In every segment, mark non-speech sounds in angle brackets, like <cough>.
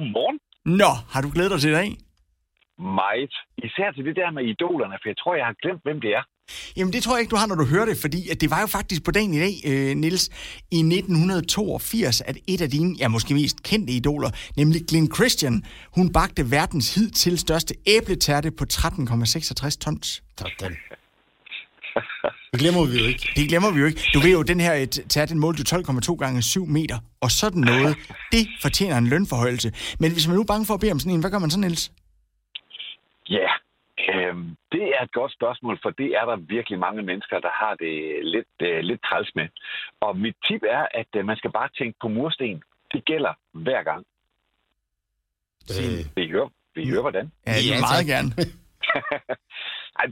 Godmorgen. Nå, har du glædet dig til i dag? Meget. Især til det der med idolerne, for jeg tror, jeg har glemt, hvem det er. Jamen, det tror jeg ikke, du har, når du hører det, fordi at det var jo faktisk på dagen i dag, øh, Nils, i 1982, at et af dine, ja, måske mest kendte idoler, nemlig Glenn Christian, hun bagte verdens hidtil største æbletærte på 13,66 tons. Sådan. Det glemmer vi jo ikke. Det glemmer vi jo ikke. Du ved jo, den her øh, tærte, den målte jo 12,2 gange 7 meter, og sådan noget, det fortjener en lønforhøjelse. Men hvis man nu er bange for at bede om sådan en, hvad gør man så, Niels? Ja, øhm, det er et godt spørgsmål, for det er der virkelig mange mennesker, der har det lidt, øh, lidt træls med. Og mit tip er, at øh, man skal bare tænke på mursten. Det gælder hver gang. Øh, Vi hører, vi hører hvordan. Ja, Ja, ja meget gerne. <laughs>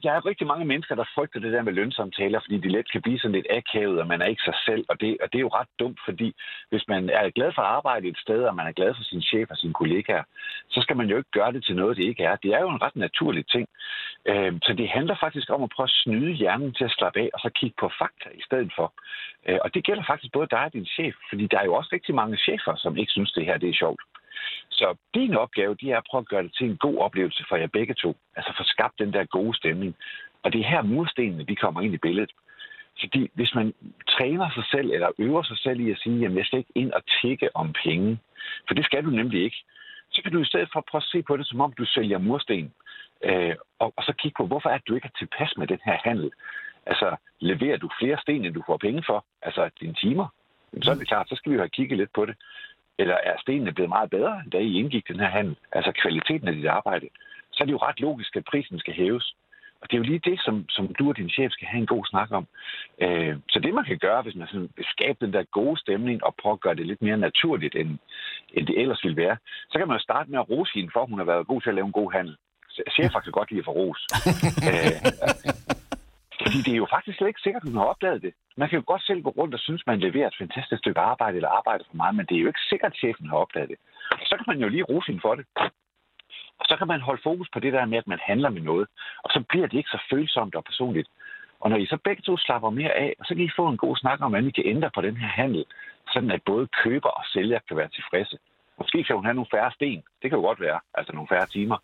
Der er rigtig mange mennesker, der frygter det der med lønsamtaler, fordi de let kan blive sådan lidt akavet, og man er ikke sig selv. Og det, og det er jo ret dumt, fordi hvis man er glad for at arbejde et sted, og man er glad for sin chef og sine kollegaer, så skal man jo ikke gøre det til noget, det ikke er. Det er jo en ret naturlig ting. Øh, så det handler faktisk om at prøve at snyde hjernen til at slappe af, og så kigge på fakta i stedet for. Øh, og det gælder faktisk både dig og din chef, fordi der er jo også rigtig mange chefer, som ikke synes, det her det er sjovt. Så din opgave, det er at prøve at gøre det til en god oplevelse for jer begge to. Altså få skabt den der gode stemning. Og det er her murstenene, de kommer ind i billedet. Fordi hvis man træner sig selv, eller øver sig selv i at sige, jamen jeg skal ikke ind og tække om penge, for det skal du nemlig ikke, så kan du i stedet for prøve at se på det, som om du sælger mursten. Øh, og, og så kigge på, hvorfor er det, du ikke er tilpas med den her handel. Altså, leverer du flere sten, end du får penge for? Altså, dine timer? Jamen, Så er det klart, så skal vi jo have kigget lidt på det. Eller er stenene blevet meget bedre, da I indgik den her handel? Altså kvaliteten af dit arbejde. Så er det jo ret logisk, at prisen skal hæves. Og det er jo lige det, som, som du og din chef skal have en god snak om. Øh, så det, man kan gøre, hvis man sådan vil skabe den der gode stemning og prøve at gøre det lidt mere naturligt, end, end det ellers ville være, så kan man jo starte med at rose hende, for hun har været god til at lave en god handel. Chefer kan godt lide at få ros. <laughs> øh, fordi det er jo faktisk slet ikke sikkert, at hun har opdaget det. Man kan jo godt selv gå rundt og synes, man leverer et fantastisk stykke arbejde eller arbejder for meget, men det er jo ikke sikkert, at chefen har opdaget det. Og så kan man jo lige rose hende for det. Og så kan man holde fokus på det der med, at man handler med noget. Og så bliver det ikke så følsomt og personligt. Og når I så begge to slapper mere af, så kan I få en god snak om, hvordan I kan ændre på den her handel, sådan at både køber og sælger kan være tilfredse. Måske kan hun have nogle færre sten. Det kan jo godt være, altså nogle færre timer.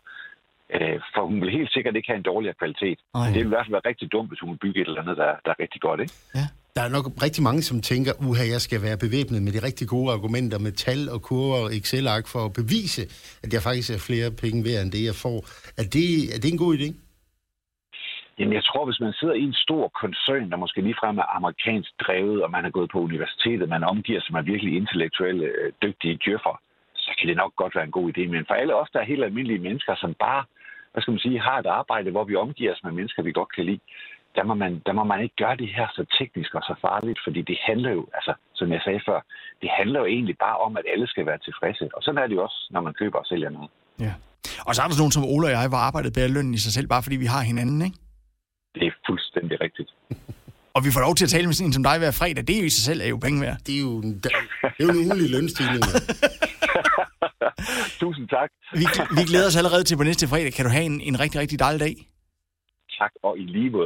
Øh, for hun vil helt sikkert ikke have en dårligere kvalitet. Ej. Det vil i hvert fald være rigtig dumt, hvis hun vil bygge et eller andet, der, der er rigtig godt, ikke? Der er nok rigtig mange, som tænker, uha, jeg skal være bevæbnet med de rigtig gode argumenter med tal og kurver og Excel-ark for at bevise, at jeg faktisk er flere penge værd end det, jeg får. Er det, er det en god idé? Jamen, jeg tror, hvis man sidder i en stor koncern, der måske ligefrem er amerikansk drevet, og man har gået på universitetet, man omgiver sig med virkelig intellektuelle, øh, dygtige djøffer, så kan det nok godt være en god idé. Men for alle os, der er helt almindelige mennesker, som bare, hvad skal man sige, har et arbejde, hvor vi omgiver os med mennesker, vi godt kan lide, der må, man, der må man ikke gøre det her så teknisk og så farligt, fordi det handler jo, altså, som jeg sagde før, det handler jo egentlig bare om, at alle skal være tilfredse. Og sådan er det jo også, når man køber og sælger noget. Ja. Og så er der sådan nogen som Ole og jeg, hvor arbejdet bærer lønnen i sig selv, bare fordi vi har hinanden, ikke? Det er fuldstændig rigtigt. Og vi får lov til at tale med sådan en som dig hver fredag. Det er jo i sig selv er jo penge værd. Det er jo en, det er jo en ugenlig lønstigning. <laughs> <laughs> Tusind tak. Vi, vi glæder os allerede til på næste fredag. Kan du have en, en rigtig, rigtig dejlig dag? Tak, og i lige måde.